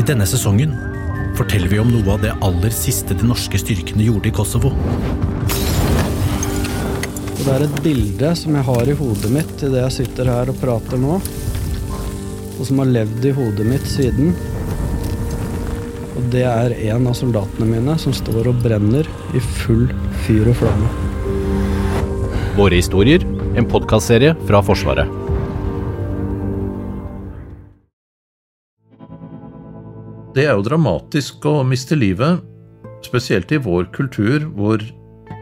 I denne sesongen forteller vi om noe av det aller siste de norske styrkene gjorde i Kosovo. Det er et bilde som jeg har i hodet mitt idet jeg sitter her og prater nå, og som har levd i hodet mitt siden. Og det er en av soldatene mine som står og brenner i full fyr og flamme. Våre historier, en podkastserie fra Forsvaret. Det er jo dramatisk å miste livet, spesielt i vår kultur, hvor,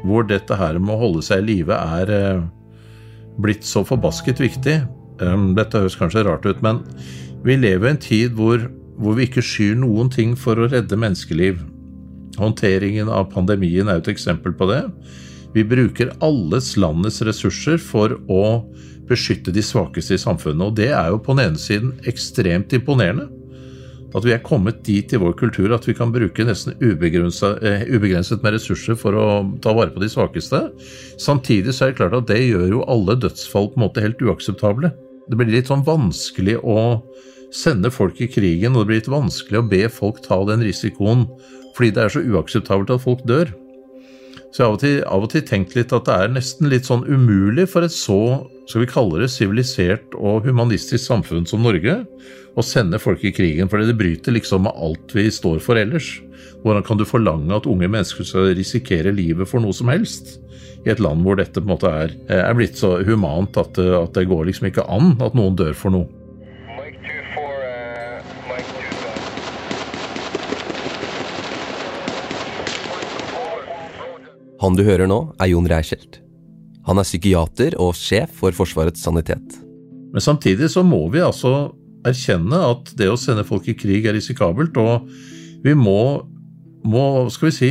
hvor dette her med å holde seg i live er eh, blitt så forbasket viktig. Um, dette høres kanskje rart ut, men vi lever i en tid hvor, hvor vi ikke skyr noen ting for å redde menneskeliv. Håndteringen av pandemien er et eksempel på det. Vi bruker alles landets ressurser for å beskytte de svakeste i samfunnet, og det er jo på den ene siden ekstremt imponerende. At vi er kommet dit i vår kultur at vi kan bruke nesten ubegrenset, eh, med ressurser for å ta vare på de svakeste. Samtidig så er det klart at det gjør jo alle dødsfall på en måte helt uakseptable. Det blir litt sånn vanskelig å sende folk i krigen, og det blir litt vanskelig å be folk ta den risikoen fordi det er så uakseptabelt at folk dør. Så jeg har av og til, av og til tenkt litt at det er nesten litt sånn umulig for et så skal vi kalle det sivilisert og humanistisk samfunn som Norge å sende folk i krigen, fordi det bryter liksom med alt vi står for ellers. Hvordan kan du forlange at unge mennesker skal risikere livet for noe som helst? I et land hvor dette på en måte er, er blitt så humant at, at det går liksom ikke an at noen dør for noe. Han du hører nå, er Jon Reichelt. Han er psykiater og sjef for Forsvarets sanitet. Men samtidig så må vi altså erkjenne at det å sende folk i krig er risikabelt, og vi må, må skal vi si,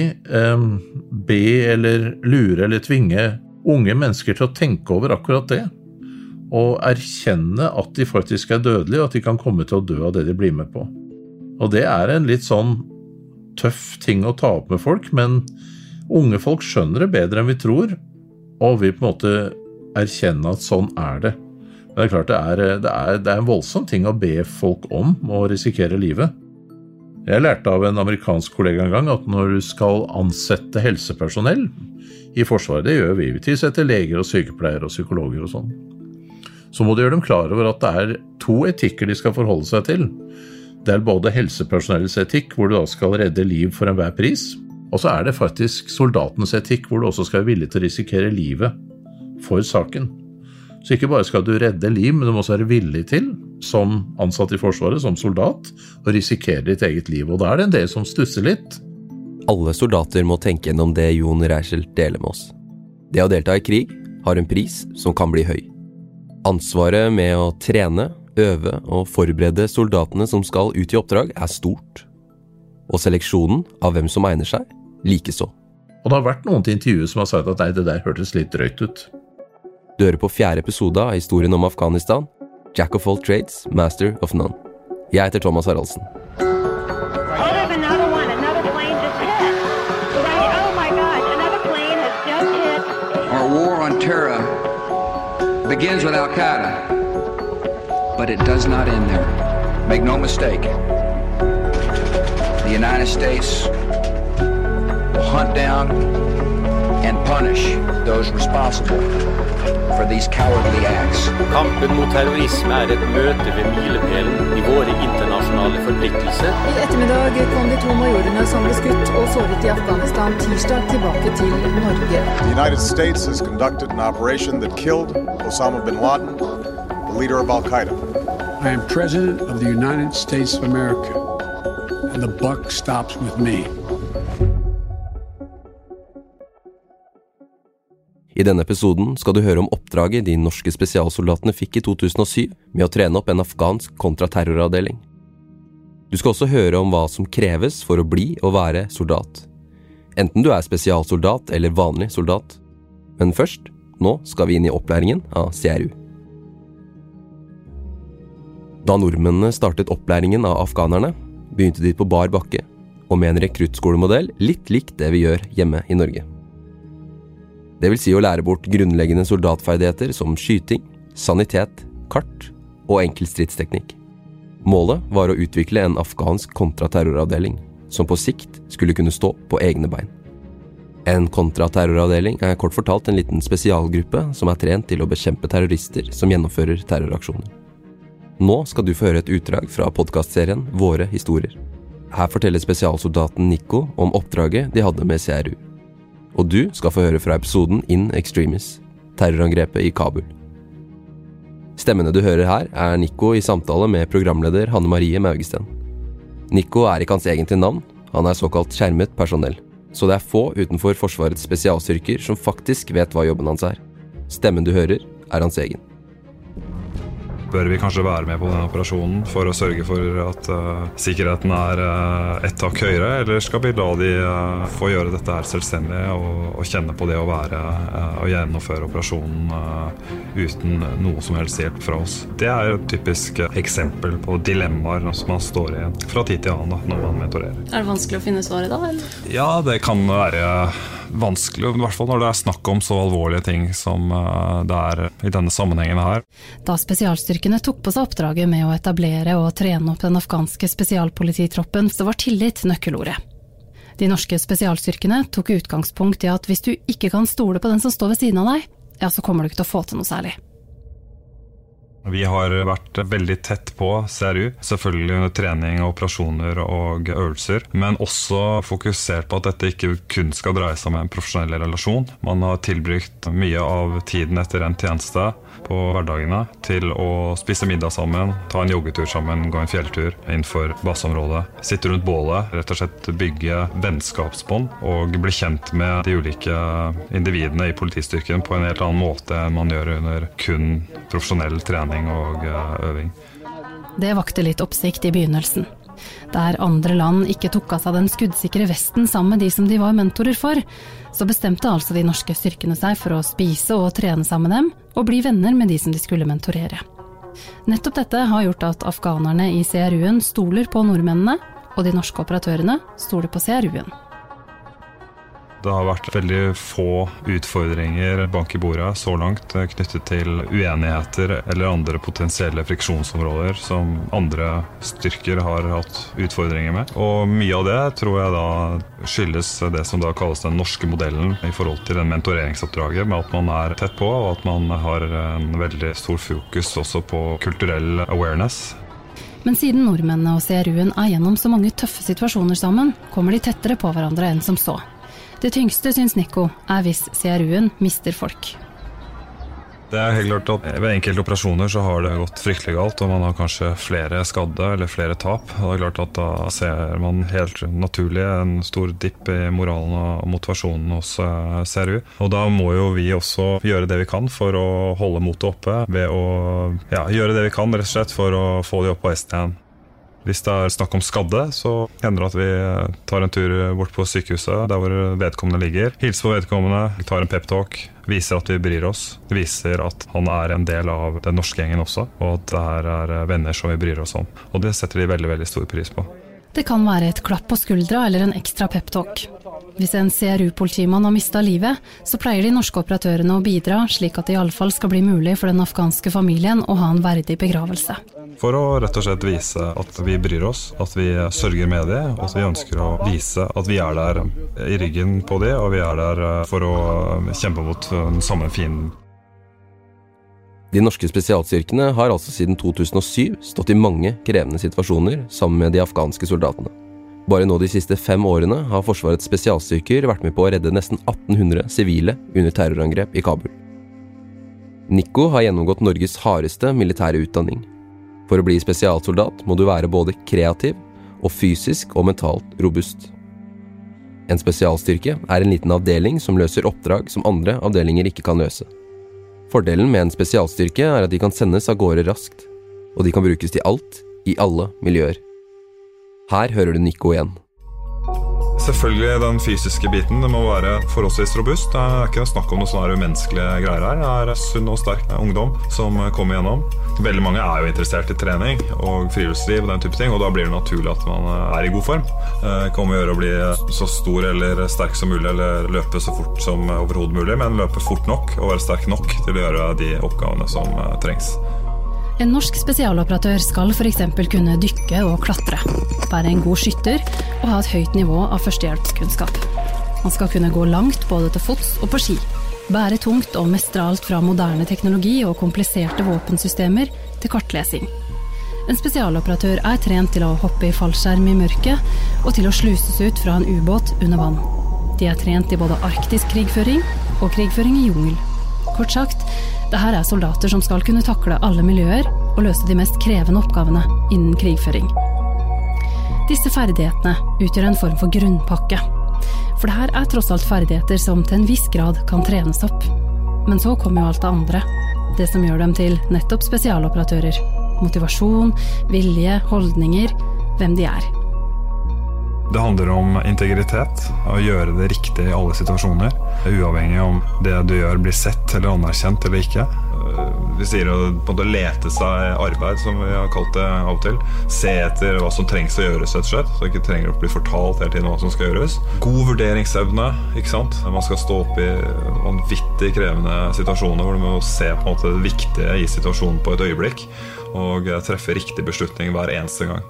be eller lure eller tvinge unge mennesker til å tenke over akkurat det. Og erkjenne at de faktisk er dødelige, og at de kan komme til å dø av det de blir med på. Og det er en litt sånn tøff ting å ta opp med folk, men Unge folk skjønner det bedre enn vi tror, og vil på en måte erkjenne at sånn er det. Men det er klart det er, det er, det er en voldsom ting å be folk om å risikere livet. Jeg lærte av en amerikansk kollega en gang at når du skal ansette helsepersonell i Forsvaret, det gjør vi, vi tilsetter leger og sykepleiere og psykologer og sånn, så må du gjøre dem klar over at det er to etikker de skal forholde seg til. Det er både helsepersonellets etikk, hvor du da skal redde liv for enhver pris, og så er det faktisk soldatens etikk, hvor du også skal være villig til å risikere livet for saken. Så ikke bare skal du redde liv, men du må også være villig til, som ansatt i Forsvaret, som soldat, å risikere ditt eget liv. Og da er det en del som stusser litt. Alle soldater må tenke gjennom det Jon Reichel deler med oss. Det å delta i krig har en pris som kan bli høy. Ansvaret med å trene, øve og forberede soldatene som skal ut i oppdrag, er stort. Og seleksjonen av hvem som egner seg, likeså. Og det har vært noen til intervjuet som har sagt at nei, det der hørtes litt drøyt ut. Du hører på fjerde episode av historien om Afghanistan. Jack of all trades, master of none. Jeg heter Thomas Haraldsen. On terror begins with Al Qaeda, but it does not end there. Make no mistake. The United States hunt down and punish those responsible for these cowardly acts. Kampen mot terrorisme er et møte ved milepælen i våre internasjonale forpliktelser. I ettermiddag kom de to majorene som ble skutt og såret i Afghanistan tirsdag tilbake til Norge. The United States has conducted an operation that killed Osama bin Laden, the leader of Al Qaeda. I am President of the United States of America, and the buck stops with me. I denne episoden skal du høre om oppdraget de norske spesialsoldatene fikk i 2007 med å trene opp en afghansk kontraterroravdeling. Du skal også høre om hva som kreves for å bli og være soldat. Enten du er spesialsoldat eller vanlig soldat. Men først, nå skal vi inn i opplæringen av CRU. Da nordmennene startet opplæringen av afghanerne, begynte de på bar bakke, og med en rekruttskolemodell litt likt det vi gjør hjemme i Norge. Vil si å lære bort grunnleggende soldatferdigheter som skyting, sanitet, kart og enkel stridsteknikk. Målet var å utvikle en afghansk kontraterroravdeling, som på sikt skulle kunne stå på egne bein. En kontraterroravdeling er kort fortalt en liten spesialgruppe som er trent til å bekjempe terrorister som gjennomfører terroraksjoner. Nå skal du få høre et utdrag fra podkastserien Våre historier. Her forteller spesialsoldaten Nico om oppdraget de hadde med CRU. Og du skal få høre fra episoden In Extremis, terrorangrepet i Kabul. Stemmene du hører her, er Nico i samtale med programleder Hanne Marie Maugesten. Nico er ikke hans egentlige navn, han er såkalt skjermet personell. Så det er få utenfor Forsvarets spesialstyrker som faktisk vet hva jobben hans er. Stemmen du hører, er hans egen. Bør vi kanskje være med på denne operasjonen for å sørge for at uh, sikkerheten er uh, ett hakk høyere, eller skal vi la de uh, få gjøre dette her selvstendig og, og, kjenne på det å være og gjennomføre operasjonen uten noe som helst hjelp fra oss? Det er et typisk eksempel på dilemmaer som man står i fra tid til annen da, når man mentorerer. Er det vanskelig å finne svaret da? Eller? Ja, det kan være vanskelig, i hvert fall når det er snakk om så alvorlige ting som eh, det er i denne sammenhengen her. Da spesialstyrkene tok på seg oppdraget med å etablere og trene opp den afghanske spesialpolititroppen, så var tillit nøkkelordet. De norske spesialstyrkene tok utgangspunkt i at hvis du ikke kan stole på den som står ved siden av deg, ja, så kommer du ikke til å få til noe særlig. Vi har vært veldig tett på CRU, selvfølgelig under trening, operasjoner og øvelser. Men også fokusert på at dette ikke kun skal dreie seg om en profesjonell relasjon. Man har tilbrukt mye av tiden etter en tjeneste på hverdagene til å spise middag sammen, ta en joggetur sammen, gå en fjelltur innenfor baseområdet. Sitte rundt bålet, rett og slett bygge vennskapsbånd og bli kjent med de ulike individene i politistyrken på en helt annen måte enn man gjør under kun profesjonell trening trening og eh, øving. Det vakte litt oppsikt i begynnelsen. Der andre land ikke tok av seg den skuddsikre vesten sammen med de som de var mentorer for, så bestemte altså de norske styrkene seg for å spise og trene sammen med dem, og bli venner med de som de skulle mentorere. Nettopp dette har gjort at afghanerne i CRU-en stoler på nordmennene, og de norske operatørene stoler på CRU-en. Det har vært veldig få utfordringer bank i bordet så langt eh, knyttet til uenigheter eller andre potensielle friksjonsområder som andre styrker har hatt utfordringer med. Og mye av det tror jeg da skyldes det som da kalles den norske modellen i forhold til den mentoreringsoppdraget, med at man er tett på, og at man har en veldig stor fokus også på kulturell awareness. Men siden nordmennene og CRU-en er gjennom så mange tøffe situasjoner sammen, kommer de tettere på hverandre enn som så. Det tyngste, syns Nico, er hvis CRU-en mister folk. Det er helt klart at Ved enkelte operasjoner så har det gått fryktelig galt, og man har kanskje flere skadde eller flere tap. Det er klart at Da ser man helt naturlig en stor dipp i moralen og motivasjonen hos eh, CRU. Og Da må jo vi også gjøre det vi kan for å holde motet oppe, ved å ja, gjøre det vi kan rett og slett for å få de opp på hesten igjen. Hvis det er snakk om skadde, så hender det at vi tar en tur bort på sykehuset der hvor vedkommende ligger. Hilser på vedkommende, tar en peptalk, viser at vi bryr oss. Viser at han er en del av den norske gjengen også, og at det her er venner som vi bryr oss om. Og det setter de veldig, veldig stor pris på. Det kan være et klapp på skuldra eller en ekstra peptalk. Hvis en CRU-politimann har mista livet, så pleier de norske operatørene å bidra, slik at det i alle fall skal bli mulig for den afghanske familien å ha en verdig begravelse. For å rett og slett vise at vi bryr oss, at vi sørger med det, og at vi ønsker å vise at vi er der i ryggen på det, og vi er der eh, for å kjempe mot den samme fienden. De norske spesialstyrkene har altså siden 2007 stått i mange krevende situasjoner sammen med de afghanske soldatene. Bare nå de siste fem årene har Forsvarets spesialstyrker vært med på å redde nesten 1800 sivile under terrorangrep i Kabul. Nico har gjennomgått Norges hardeste militære utdanning, for å bli spesialsoldat må du være både kreativ og fysisk og mentalt robust. En spesialstyrke er en liten avdeling som løser oppdrag som andre avdelinger ikke kan løse. Fordelen med en spesialstyrke er at de kan sendes av gårde raskt, og de kan brukes til alt, i alle miljøer. Her hører du Nico igjen. Selvfølgelig den fysiske biten. Det må være forholdsvis robust. Det er ikke snakk om noe sånne umenneskelige greier her. Det er sunn og sterk ungdom som kommer gjennom. Veldig mange er jo interessert i trening og friluftsliv og den type ting, og da blir det naturlig at man er i god form. Det eh, kan gjøre å bli så stor eller sterk som mulig, eller løpe så fort som overhodet mulig, men løpe fort nok og være sterk nok til å gjøre de oppgavene som eh, trengs. En norsk spesialoperatør skal f.eks. kunne dykke og klatre, være en god skytter og ha et høyt nivå av førstehjelpskunnskap. Man skal kunne gå langt både til fots og på ski, bære tungt og mestre alt fra moderne teknologi og kompliserte våpensystemer til kartlesing. En spesialoperatør er trent til å hoppe i fallskjerm i mørket og til å sluses ut fra en ubåt under vann. De er trent i både arktisk krigføring og krigføring i jungel. Kort sagt, det her er soldater som skal kunne takle alle miljøer og løse de mest krevende oppgavene innen krigføring. Disse ferdighetene utgjør en form for grunnpakke. For det her er tross alt ferdigheter som til en viss grad kan trenes opp. Men så kommer jo alt det andre. Det som gjør dem til nettopp spesialoperatører motivasjon, vilje, holdninger, hvem de er. Det handler om integritet, å gjøre det riktig i alle situasjoner. Uavhengig om det du gjør blir sett eller anerkjent eller ikke. Vi sier å på en måte lete seg arbeid, som vi har kalt det av og til. Se etter hva som trengs å gjøres, rett og slett. Så ikke trenger å bli fortalt hele tiden hva som skal gjøres. God vurderingsevne. ikke sant? Man skal stå opp i vanvittig krevende situasjoner hvor du må se på en måte det viktige i situasjonen på et øyeblikk og treffe riktig beslutning hver eneste gang.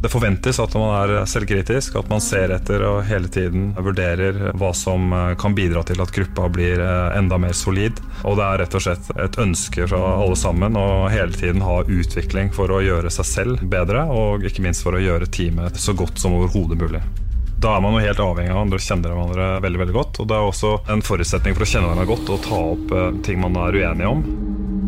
Det forventes at man er selvkritisk, at man ser etter og hele tiden vurderer hva som kan bidra til at gruppa blir enda mer solid. Og det er rett og slett et ønske fra alle sammen å hele tiden ha utvikling for å gjøre seg selv bedre, og ikke minst for å gjøre teamet så godt som overhodet mulig. Da er man jo helt avhengig av hverandre og kjenner hverandre veldig veldig godt. Og det er også en forutsetning for å kjenne hverandre godt og ta opp ting man er uenige om.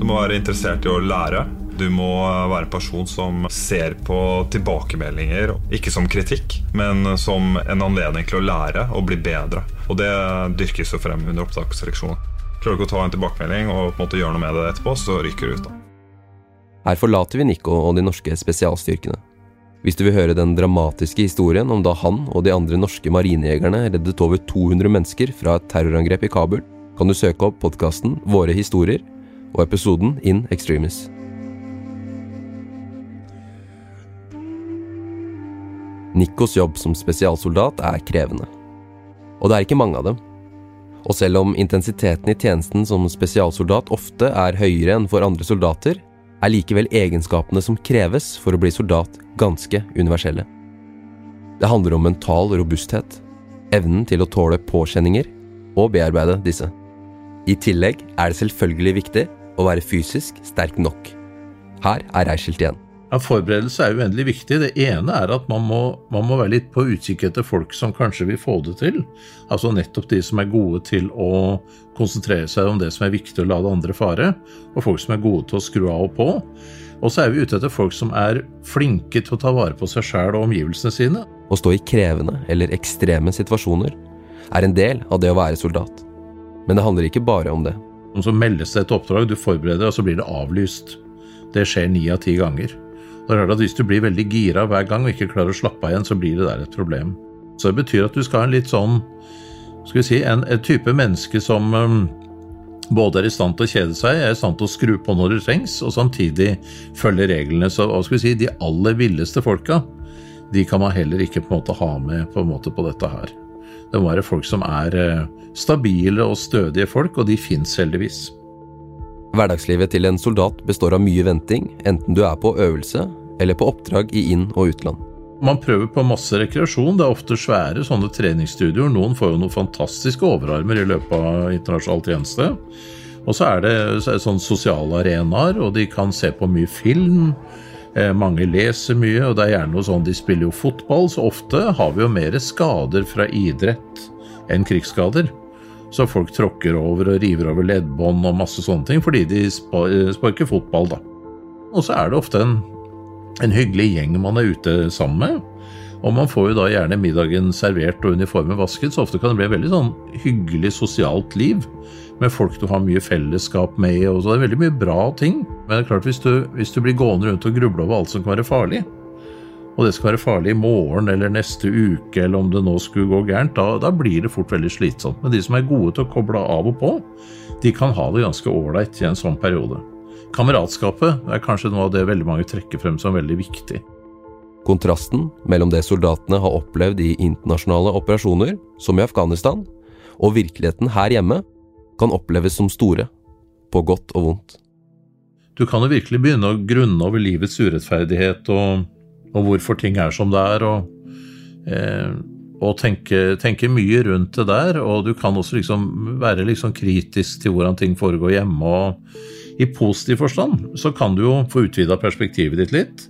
Du må være interessert i å lære. Du må være en person som ser på tilbakemeldinger, ikke som kritikk, men som en anledning til å lære og bli bedre. Og det dyrkes jo frem under opptaksreaksjonen. Klarer du ikke å ta en tilbakemelding og på en måte gjøre noe med det etterpå, så ryker du ut. da. Her forlater vi Nico og de norske spesialstyrkene. Hvis du vil høre den dramatiske historien om da han og de andre norske marinejegerne reddet over 200 mennesker fra et terrorangrep i Kabul, kan du søke opp podkasten Våre historier og episoden In Extremis. Nikos jobb som spesialsoldat er krevende. Og det er ikke mange av dem. Og selv om intensiteten i tjenesten som spesialsoldat ofte er høyere enn for andre soldater, er likevel egenskapene som kreves for å bli soldat, ganske universelle. Det handler om mental robusthet, evnen til å tåle påkjenninger og bearbeide disse. I tillegg er det selvfølgelig viktig å være fysisk sterk nok. Her er Reichelt igjen. Ja, Forberedelse er uendelig viktig. Det ene er at man må, man må, være litt på utkikk etter folk som kanskje vil få det til. Altså nettopp de som er gode til å konsentrere seg om det som er viktig, og la det andre fare. Og folk som er gode til å skru av og på. Og så er vi ute etter folk som er flinke til å ta vare på seg sjæl og omgivelsene sine. Å stå i krevende eller ekstreme situasjoner er en del av det å være soldat. Men det handler ikke bare om det. Så meldes det et oppdrag, du forbereder, og så blir det avlyst. Det skjer ni av ti ganger. Det er klart at Hvis du blir veldig gira hver gang og ikke klarer å slappe av igjen, så blir det der et problem. Så det betyr at du skal ha en litt sånn skal vi si, en, en type menneske som um, både er i stand til å kjede seg, er i stand til å skru på når det trengs, og samtidig følge reglene. Så hva skal vi si, de aller villeste folka, de kan man heller ikke på en måte ha med på, en måte på dette her. Det må være folk som er uh, stabile og stødige folk, og de fins heldigvis. Hverdagslivet til en soldat består av mye venting, enten du er på øvelse eller på oppdrag i inn- og utland. Man prøver på masse rekreasjon. Det er ofte svære sånne treningsstudioer. Noen får jo noen fantastiske overarmer i løpet av internasjonal tjeneste. Og så er det, så sånne sosiale arenaer, og de kan se på mye film. Eh, mange leser mye, og det er gjerne noe sånn de spiller jo fotball, så ofte har vi jo mer skader fra idrett enn krigsskader. Så folk tråkker over og river over leddbånd og masse sånne ting fordi de sparker fotball, da. Og så er det ofte en, en hyggelig gjeng man er ute sammen med. Og man får jo da gjerne middagen servert og uniformen vasket, så ofte kan det bli et veldig sånn hyggelig sosialt liv. Med folk du har mye fellesskap med, og så er det veldig mye bra ting. Men det er klart, hvis du, hvis du blir gående rundt og gruble over alt som kan være farlig, og det skal være farlig i morgen eller neste uke, eller om det nå skulle gå gærent, da, da, blir det fort veldig slitsomt. Men de som er gode til å koble av og på, de kan ha det ganske ålreit i en sånn periode. Kameratskapet er kanskje noe av det veldig mange trekker frem som veldig viktig. Kontrasten mellom det soldatene har opplevd i internasjonale operasjoner, som i Afghanistan, og virkeligheten her hjemme, kan oppleves som store, på godt og vondt. Du kan jo virkelig begynne å grunne over livets urettferdighet og, og hvorfor ting er som det er, og, eh, og tenke, tenke, mye rundt det der. Og du kan også liksom være liksom kritisk til hvordan ting foregår hjemme. og I positiv forstand så kan du jo få utvida perspektivet ditt litt.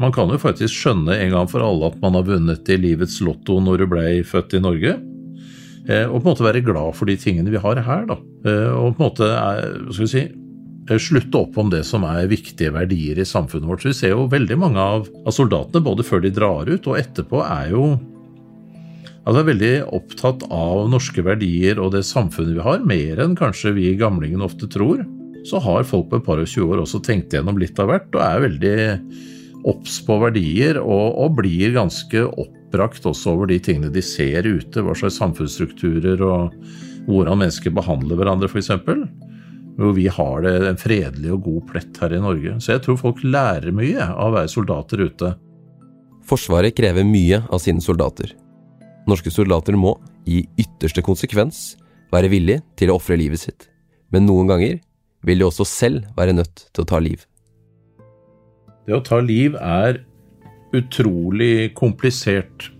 Man kan jo faktisk skjønne en gang for alle at man har vunnet i livets lotto når du ble født i Norge. Eh, og på en måte være glad for de tingene vi har her, da. Eh, og på en måte er, skal vi si, slutte opp om det som er viktige verdier i samfunnet vårt. Så vi ser jo veldig mange av, av soldatene, både før de drar ut og etterpå, er jo altså er veldig opptatt av norske verdier og det samfunnet vi har, mer enn kanskje vi gamlingene ofte tror. Så har folk på et par og tjue år også tenkt gjennom litt av hvert, og er veldig obs på verdier, og, og, blir ganske oppbrakt også over de tingene de ser ute, hva slags samfunnsstrukturer og hvordan mennesker behandler hverandre, f.eks hvor vi har det en fredelig og god plett her i Norge. Så jeg tror folk lærer mye av å være soldater ute. Forsvaret krever mye av sine soldater. Norske soldater må, i ytterste konsekvens, være villig til å ofre livet sitt. Men noen ganger vil de også selv være nødt til å ta liv. Det å ta liv er utrolig komplisert.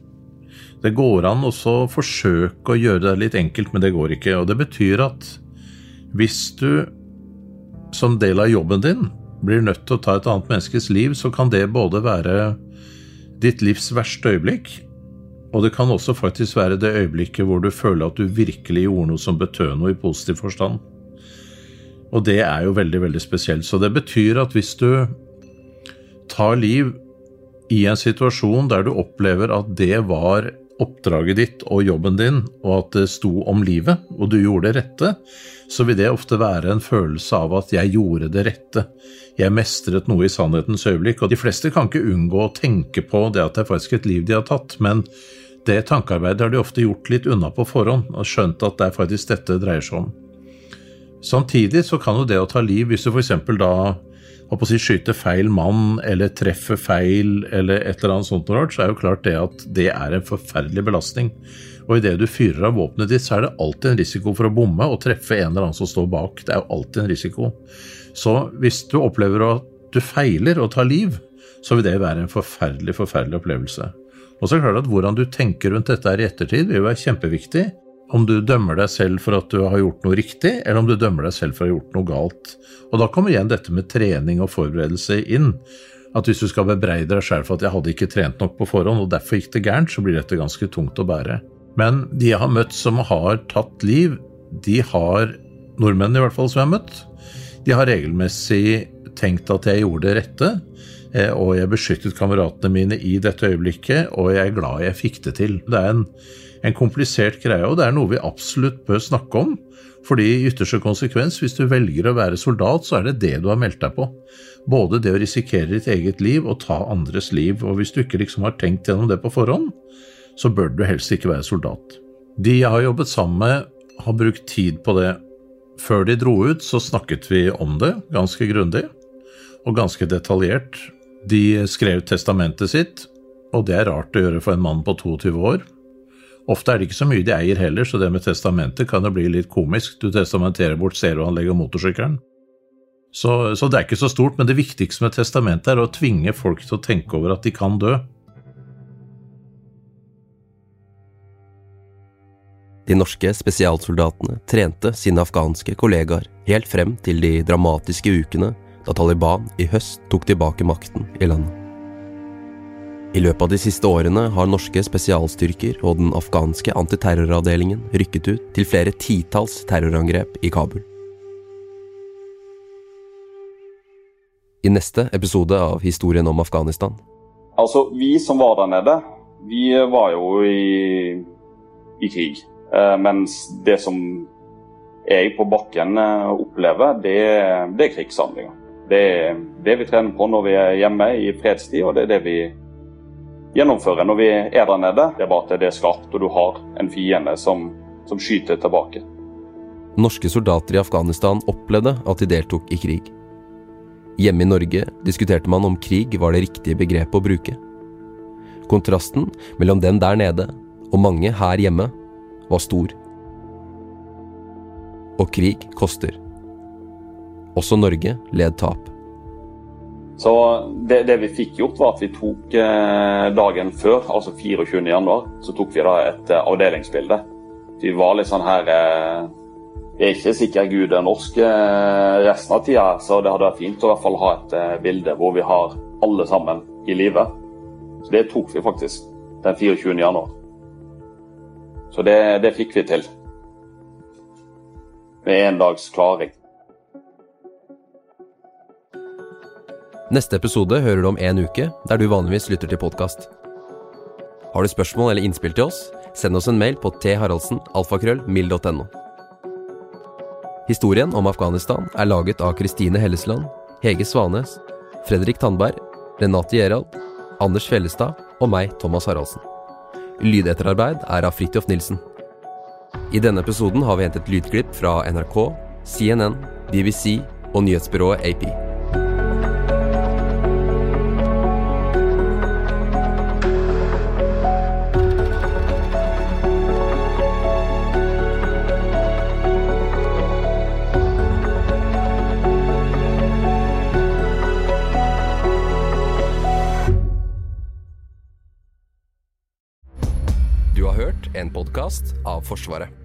Det går an å forsøke å gjøre det litt enkelt, men det går ikke. Og det betyr at hvis du som del av jobben din blir nødt til å ta et annet menneskes liv, så kan det både være ditt livs verste øyeblikk, og det kan også faktisk være det øyeblikket hvor du føler at du virkelig gjorde noe som betød noe i positiv forstand. Og det er jo veldig, veldig spesielt. Så det betyr at hvis du tar liv i en situasjon der du opplever at det var oppdraget ditt og jobben din, og at det sto om livet, og du gjorde det rette, så vil det ofte være en følelse av at jeg gjorde det rette. Jeg mestret noe i sannhetens øyeblikk. Og de fleste kan ikke unngå å tenke på det at det er faktisk et liv de har tatt, men det tankearbeidet har de ofte gjort litt unna på forhånd, og skjønt at det er faktisk dette det dreier seg om. Samtidig så kan jo det å ta liv, hvis du f.eks. da å si, skyter feil mann eller treffer feil eller et eller annet sånt, så er jo klart det at det er en forferdelig belastning. Og idet du fyrer av våpenet ditt, så er det alltid en risiko for å bomme og treffe en eller annen som står bak. Det er jo alltid en risiko. Så hvis du opplever at du feiler og tar liv, så vil det være en forferdelig, forferdelig opplevelse. Og så er det klart at Hvordan du tenker rundt dette her i ettertid, vil jo være kjempeviktig. Om du dømmer deg selv for at du har gjort noe riktig, eller om du dømmer deg selv for å ha gjort noe galt. Og Da kommer igjen dette med trening og forberedelse inn. At hvis du skal bebreide deg selv for at jeg hadde ikke trent nok på forhånd, og derfor gikk det gærent, så blir dette ganske tungt å bære. Men de jeg har møtt som har tatt liv, de har Nordmenn i hvert fall som jeg har møtt, de har regelmessig tenkt at jeg gjorde det rette, og jeg beskyttet kameratene mine i dette øyeblikket, og jeg er glad jeg fikk det til. Det er en, en komplisert greie, og det er noe vi absolutt bør snakke om. Fordi i ytterste konsekvens, hvis du velger å være soldat, så er det det du har meldt deg på. Både det å risikere ditt eget liv og ta andres liv. Og hvis du ikke liksom har tenkt gjennom det på forhånd, så bør du helst ikke være soldat. De jeg har jobbet sammen med, har brukt tid på det. Før de dro ut, så snakket vi om det ganske grundig og ganske detaljert. De skrev testamentet sitt, og det er rart å gjøre for en mann på 22 år. Ofte er det ikke så mye de eier heller, så det med testamentet kan jo bli litt komisk. Du testamenterer bort stereoanlegget og motorsykkelen. Så, så det er ikke så stort, men det viktigste med testamentet er å tvinge folk til å tenke over at de kan dø. De norske spesialsoldatene trente sine afghanske kollegaer helt frem til de dramatiske ukene da Taliban i høst tok tilbake makten i landet. I løpet av de siste årene har norske spesialstyrker og den afghanske antiterroravdelingen rykket ut til flere titalls terrorangrep i Kabul. I neste episode av Historien om Afghanistan Altså, vi som var der nede, vi var jo i, i krig. Eh, mens det som jeg på bakken eh, opplever, det, det er krigshandlinger. Det er det vi trener på når vi er hjemme i fredstid, og det er det vi gjennomfører når vi er der nede. Det er bare at det er skarpt, og du har en fiende som, som skyter tilbake. Norske soldater i Afghanistan opplevde at de deltok i krig. Hjemme i Norge diskuterte man om krig var det riktige begrepet å bruke. Kontrasten mellom dem der nede og mange her hjemme var stor. Og krig koster. Også Norge led tap. Så det, det, vi fikk gjort, var at vi tok eh, dagen før, altså 24.1, så tok vi da et eh, avdelingsbilde. Vi var litt sånn her eh, Jeg er ikke sikker Gud er norsk resten av tida, så det hadde vært fint å i hvert fall ha et bilde hvor vi har alle sammen i live. Så det tok vi faktisk den 24.1. Så det, det fikk vi til. Med én dags klaring. Neste episode hører du om en uke, der du vanligvis lytter til podkast. Har du spørsmål eller innspill til oss, send oss en mail på tharaldsen.alfakrøll.mil.no. Historien om Afghanistan er laget av Kristine Hellesland, Hege Svanes, Fredrik Tandberg, Renate Gjerald, Anders Fjellestad og meg, Thomas Haraldsen. Lydetterarbeid er av Fridtjof Nilsen. I denne episoden har vi hentet lydklipp fra NRK, CNN, BBC og nyhetsbyrået AP. Forsvaret.